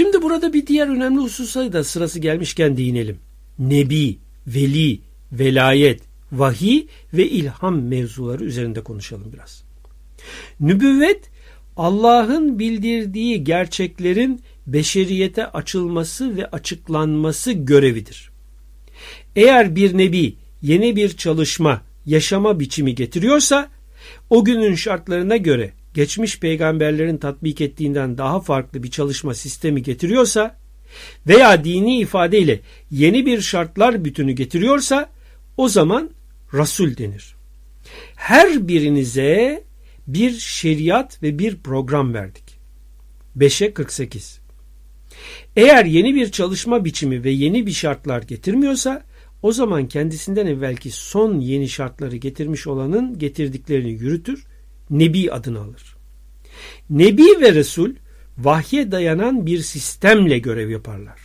Şimdi burada bir diğer önemli hususa da sırası gelmişken değinelim. Nebi, veli, velayet, vahiy ve ilham mevzuları üzerinde konuşalım biraz. Nübüvvet Allah'ın bildirdiği gerçeklerin beşeriyete açılması ve açıklanması görevidir. Eğer bir nebi yeni bir çalışma, yaşama biçimi getiriyorsa o günün şartlarına göre geçmiş peygamberlerin tatbik ettiğinden daha farklı bir çalışma sistemi getiriyorsa veya dini ifadeyle yeni bir şartlar bütünü getiriyorsa o zaman Rasul denir. Her birinize bir şeriat ve bir program verdik. 5'e 48 Eğer yeni bir çalışma biçimi ve yeni bir şartlar getirmiyorsa o zaman kendisinden evvelki son yeni şartları getirmiş olanın getirdiklerini yürütür, Nebi adını alır. Nebi ve Resul vahye dayanan bir sistemle görev yaparlar.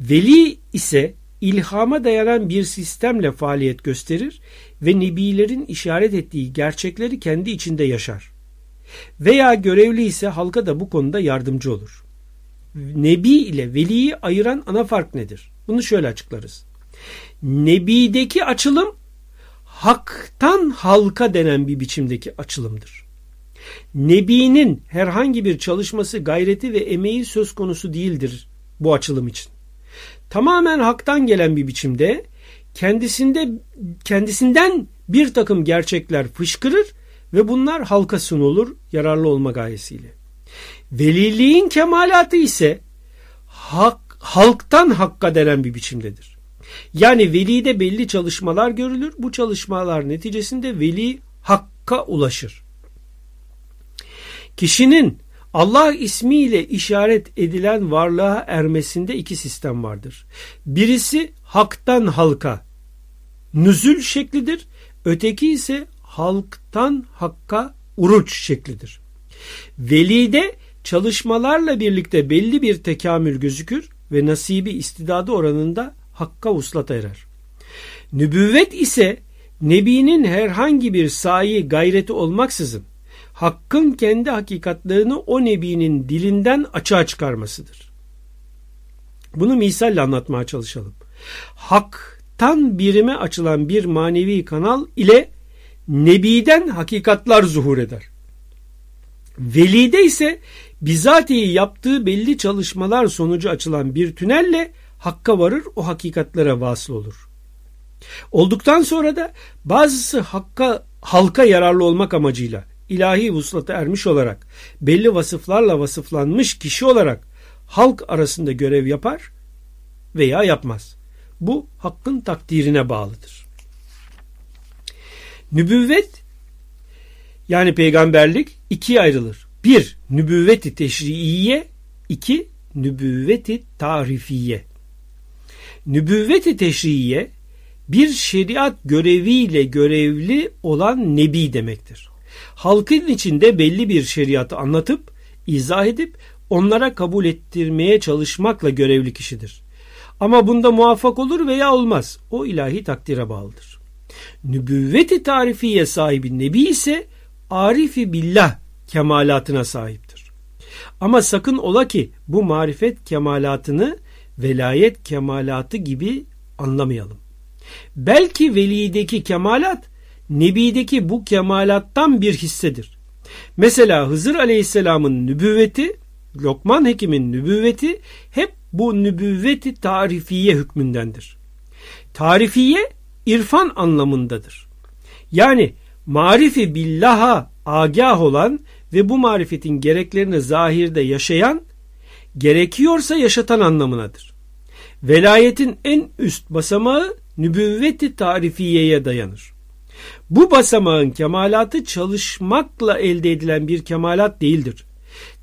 Veli ise ilhama dayanan bir sistemle faaliyet gösterir ve nebilerin işaret ettiği gerçekleri kendi içinde yaşar. Veya görevli ise halka da bu konuda yardımcı olur. Nebi ile veliyi ayıran ana fark nedir? Bunu şöyle açıklarız. Nebideki açılım haktan halka denen bir biçimdeki açılımdır. Nebinin herhangi bir çalışması, gayreti ve emeği söz konusu değildir bu açılım için. Tamamen haktan gelen bir biçimde kendisinde kendisinden bir takım gerçekler fışkırır ve bunlar halka sunulur yararlı olma gayesiyle. Veliliğin kemalatı ise hak, halktan hakka denen bir biçimdedir. Yani velide belli çalışmalar görülür. Bu çalışmalar neticesinde veli hakka ulaşır. Kişinin Allah ismiyle işaret edilen varlığa ermesinde iki sistem vardır. Birisi haktan halka nüzül şeklidir. Öteki ise halktan hakka uruç şeklidir. Velide çalışmalarla birlikte belli bir tekamül gözükür ve nasibi istidadı oranında hakka uslata erer. Nübüvvet ise Nebi'nin herhangi bir sayi gayreti olmaksızın hakkın kendi hakikatlerini o nebinin dilinden açığa çıkarmasıdır. Bunu misalle anlatmaya çalışalım. Haktan birime açılan bir manevi kanal ile nebiden hakikatlar zuhur eder. Velide ise bizatihi yaptığı belli çalışmalar sonucu açılan bir tünelle hakka varır o hakikatlere vasıl olur. Olduktan sonra da bazısı hakka halka yararlı olmak amacıyla ilahi vuslata ermiş olarak belli vasıflarla vasıflanmış kişi olarak halk arasında görev yapar veya yapmaz. Bu hakkın takdirine bağlıdır. Nübüvvet yani peygamberlik ikiye ayrılır. Bir, nübüvveti teşriiye, iki, nübüvveti tarifiye. Nübüvveti teşriiye bir şeriat göreviyle görevli olan nebi demektir halkın içinde belli bir şeriatı anlatıp, izah edip onlara kabul ettirmeye çalışmakla görevli kişidir. Ama bunda muvaffak olur veya olmaz. O ilahi takdire bağlıdır. Nübüvveti tarifiye sahibi nebi ise arifi billah kemalatına sahiptir. Ama sakın ola ki bu marifet kemalatını velayet kemalatı gibi anlamayalım. Belki velideki kemalat Nebi'deki bu kemalattan bir hissedir. Mesela Hızır Aleyhisselam'ın nübüvveti, Lokman Hekim'in nübüvveti hep bu nübüvveti tarifiye hükmündendir. Tarifiye irfan anlamındadır. Yani marifi billaha agah olan ve bu marifetin gereklerini zahirde yaşayan, gerekiyorsa yaşatan anlamınadır. Velayetin en üst basamağı nübüvveti tarifiyeye dayanır. Bu basamağın kemalatı çalışmakla elde edilen bir kemalat değildir.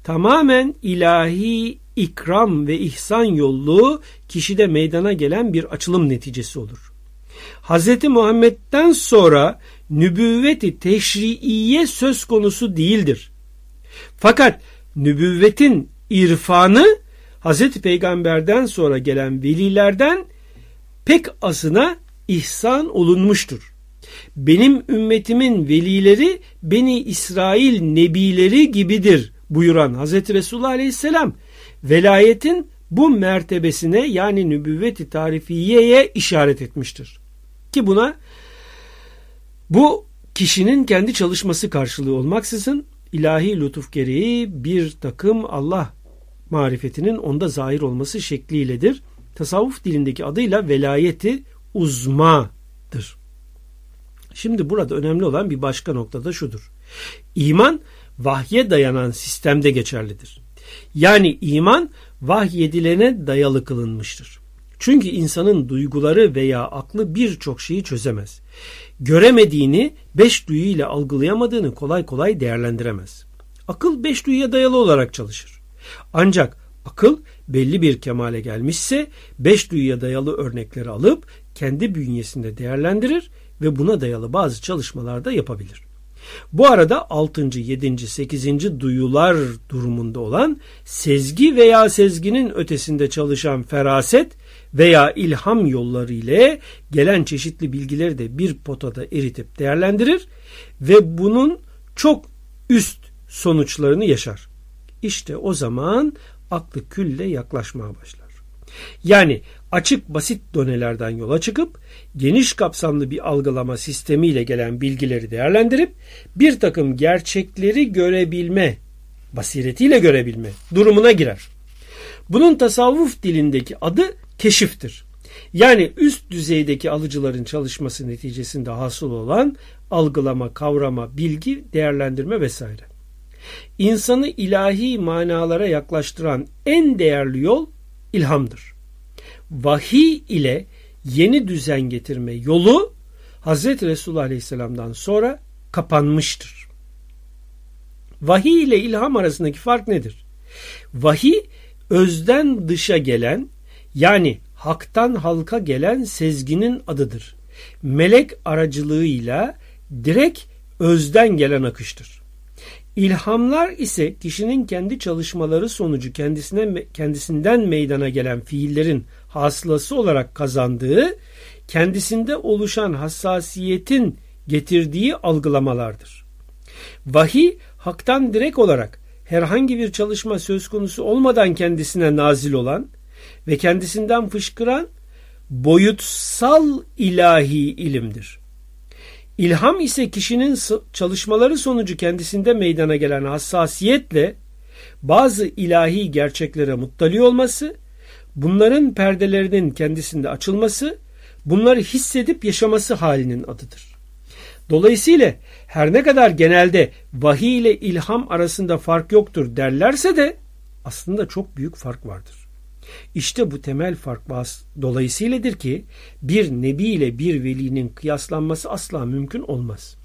Tamamen ilahi ikram ve ihsan yollu kişide meydana gelen bir açılım neticesi olur. Hz. Muhammed'den sonra nübüvveti teşriiye söz konusu değildir. Fakat nübüvvetin irfanı Hz. Peygamber'den sonra gelen velilerden pek asına ihsan olunmuştur benim ümmetimin velileri Beni İsrail nebileri gibidir buyuran Hazreti Resulullah Aleyhisselam velayetin bu mertebesine yani nübüvveti tarifiyeye işaret etmiştir. Ki buna bu kişinin kendi çalışması karşılığı olmaksızın ilahi lütuf gereği bir takım Allah marifetinin onda zahir olması şekliyledir. Tasavvuf dilindeki adıyla velayeti uzmadır. Şimdi burada önemli olan bir başka noktada şudur. İman vahye dayanan sistemde geçerlidir. Yani iman vahyedilene dayalı kılınmıştır. Çünkü insanın duyguları veya aklı birçok şeyi çözemez. Göremediğini beş duyuyla algılayamadığını kolay kolay değerlendiremez. Akıl beş duyuya dayalı olarak çalışır. Ancak akıl belli bir kemale gelmişse beş duyuya dayalı örnekleri alıp kendi bünyesinde değerlendirir ve buna dayalı bazı çalışmalarda yapabilir. Bu arada 6. 7. 8. duyular durumunda olan sezgi veya sezginin ötesinde çalışan feraset veya ilham yolları ile gelen çeşitli bilgileri de bir potada eritip değerlendirir ve bunun çok üst sonuçlarını yaşar. İşte o zaman aklı külle yaklaşmaya başlar. Yani açık basit donelerden yola çıkıp geniş kapsamlı bir algılama sistemiyle gelen bilgileri değerlendirip bir takım gerçekleri görebilme, basiretiyle görebilme durumuna girer. Bunun tasavvuf dilindeki adı keşiftir. Yani üst düzeydeki alıcıların çalışması neticesinde hasıl olan algılama, kavrama, bilgi, değerlendirme vesaire. İnsanı ilahi manalara yaklaştıran en değerli yol ilhamdır. Vahiy ile yeni düzen getirme yolu Hazreti Resulullah Aleyhisselam'dan sonra kapanmıştır. Vahiy ile ilham arasındaki fark nedir? Vahiy özden dışa gelen yani haktan halka gelen sezginin adıdır. Melek aracılığıyla direkt özden gelen akıştır. İlhamlar ise kişinin kendi çalışmaları sonucu kendisine kendisinden meydana gelen fiillerin hasılası olarak kazandığı, kendisinde oluşan hassasiyetin getirdiği algılamalardır. Vahiy haktan direkt olarak herhangi bir çalışma söz konusu olmadan kendisine nazil olan ve kendisinden fışkıran boyutsal ilahi ilimdir. İlham ise kişinin çalışmaları sonucu kendisinde meydana gelen hassasiyetle bazı ilahi gerçeklere muttali olması, bunların perdelerinin kendisinde açılması, bunları hissedip yaşaması halinin adıdır. Dolayısıyla her ne kadar genelde vahiy ile ilham arasında fark yoktur derlerse de aslında çok büyük fark vardır. İşte bu temel fark dolayısıyladır ki bir nebi ile bir velinin kıyaslanması asla mümkün olmaz.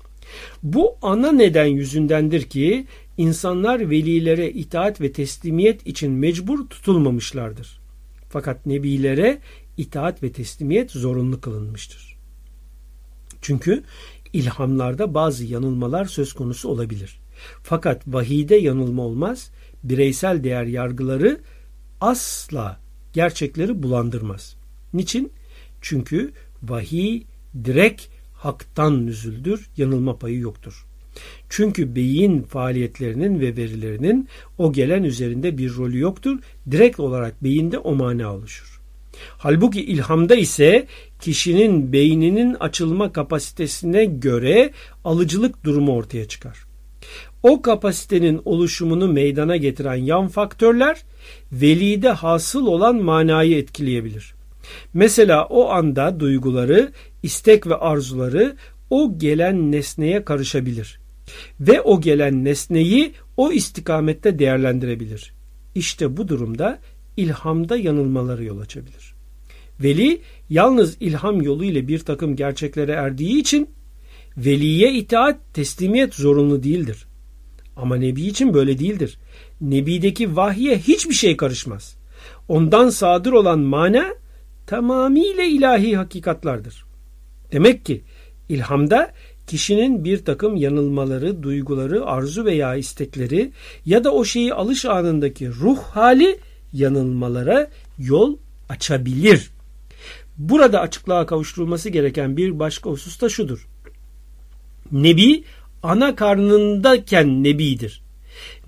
Bu ana neden yüzündendir ki insanlar velilere itaat ve teslimiyet için mecbur tutulmamışlardır. Fakat nebilere itaat ve teslimiyet zorunlu kılınmıştır. Çünkü ilhamlarda bazı yanılmalar söz konusu olabilir. Fakat vahide yanılma olmaz, bireysel değer yargıları asla gerçekleri bulandırmaz. Niçin? Çünkü vahiy direkt haktan nüzüldür, yanılma payı yoktur. Çünkü beyin faaliyetlerinin ve verilerinin o gelen üzerinde bir rolü yoktur. Direkt olarak beyinde o mana oluşur. Halbuki ilhamda ise kişinin beyninin açılma kapasitesine göre alıcılık durumu ortaya çıkar. O kapasitenin oluşumunu meydana getiren yan faktörler velide hasıl olan manayı etkileyebilir. Mesela o anda duyguları, istek ve arzuları o gelen nesneye karışabilir ve o gelen nesneyi o istikamette değerlendirebilir. İşte bu durumda ilhamda yanılmaları yol açabilir. Veli yalnız ilham yolu ile bir takım gerçeklere erdiği için veliye itaat teslimiyet zorunlu değildir. Ama Nebi için böyle değildir. Nebi'deki vahye hiçbir şey karışmaz. Ondan sadır olan mana tamamıyla ilahi hakikatlardır. Demek ki ilhamda kişinin bir takım yanılmaları, duyguları, arzu veya istekleri ya da o şeyi alış anındaki ruh hali yanılmalara yol açabilir. Burada açıklığa kavuşturulması gereken bir başka husus da şudur. Nebi ana karnındayken nebidir.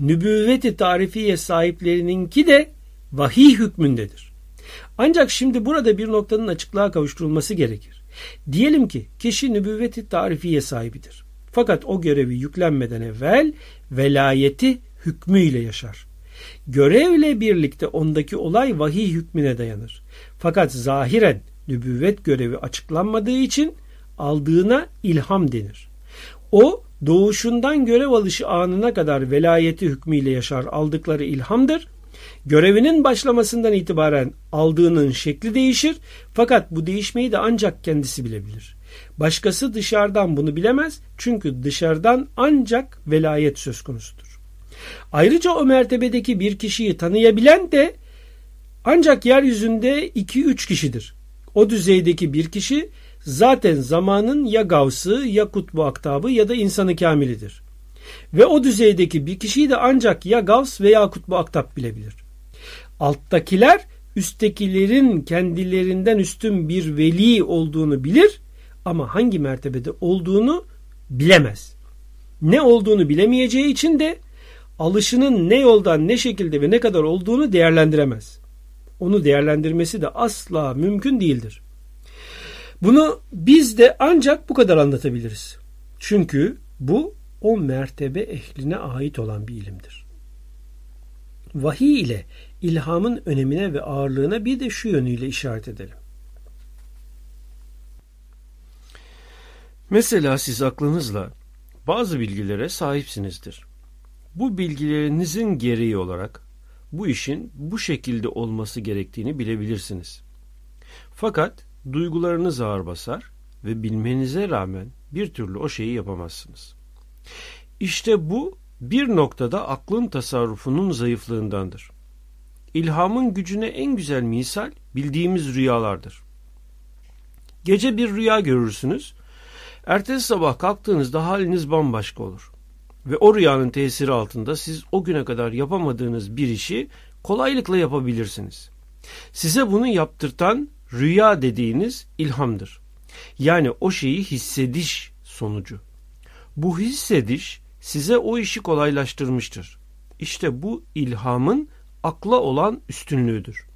nübüvveti tarifiye sahiplerininki de vahiy hükmündedir. Ancak şimdi burada bir noktanın açıklığa kavuşturulması gerekir. Diyelim ki kişi nübüvveti tarifiye sahibidir. Fakat o görevi yüklenmeden evvel velayeti hükmüyle yaşar. Görevle birlikte ondaki olay vahiy hükmüne dayanır. Fakat zahiren nübüvvet görevi açıklanmadığı için aldığına ilham denir. O doğuşundan görev alışı anına kadar velayeti hükmüyle yaşar aldıkları ilhamdır. Görevinin başlamasından itibaren aldığının şekli değişir fakat bu değişmeyi de ancak kendisi bilebilir. Başkası dışarıdan bunu bilemez çünkü dışarıdan ancak velayet söz konusudur. Ayrıca o mertebedeki bir kişiyi tanıyabilen de ancak yeryüzünde 2-3 kişidir. O düzeydeki bir kişi zaten zamanın ya gavsı ya kutbu aktabı ya da insanı kamilidir. Ve o düzeydeki bir kişiyi de ancak ya gavs veya kutbu aktap bilebilir. Alttakiler üsttekilerin kendilerinden üstün bir veli olduğunu bilir ama hangi mertebede olduğunu bilemez. Ne olduğunu bilemeyeceği için de alışının ne yoldan ne şekilde ve ne kadar olduğunu değerlendiremez. Onu değerlendirmesi de asla mümkün değildir. Bunu biz de ancak bu kadar anlatabiliriz. Çünkü bu o mertebe ehline ait olan bir ilimdir. Vahiy ile ilhamın önemine ve ağırlığına bir de şu yönüyle işaret edelim. Mesela siz aklınızla bazı bilgilere sahipsinizdir. Bu bilgilerinizin gereği olarak bu işin bu şekilde olması gerektiğini bilebilirsiniz. Fakat duygularınız ağır basar ve bilmenize rağmen bir türlü o şeyi yapamazsınız. İşte bu bir noktada aklın tasarrufunun zayıflığındandır. İlhamın gücüne en güzel misal bildiğimiz rüyalardır. Gece bir rüya görürsünüz. Ertesi sabah kalktığınızda haliniz bambaşka olur. Ve o rüyanın tesiri altında siz o güne kadar yapamadığınız bir işi kolaylıkla yapabilirsiniz. Size bunu yaptırtan rüya dediğiniz ilhamdır. Yani o şeyi hissediş sonucu. Bu hissediş size o işi kolaylaştırmıştır. İşte bu ilhamın akla olan üstünlüğüdür.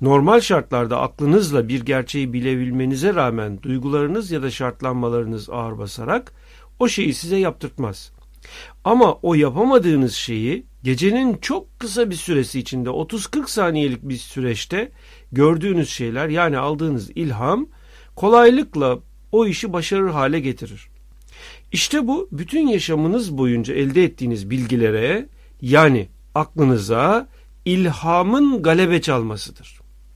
Normal şartlarda aklınızla bir gerçeği bilebilmenize rağmen duygularınız ya da şartlanmalarınız ağır basarak o şeyi size yaptırtmaz. Ama o yapamadığınız şeyi gecenin çok kısa bir süresi içinde 30-40 saniyelik bir süreçte gördüğünüz şeyler yani aldığınız ilham kolaylıkla o işi başarır hale getirir. İşte bu bütün yaşamınız boyunca elde ettiğiniz bilgilere yani aklınıza ilhamın galebe çalmasıdır.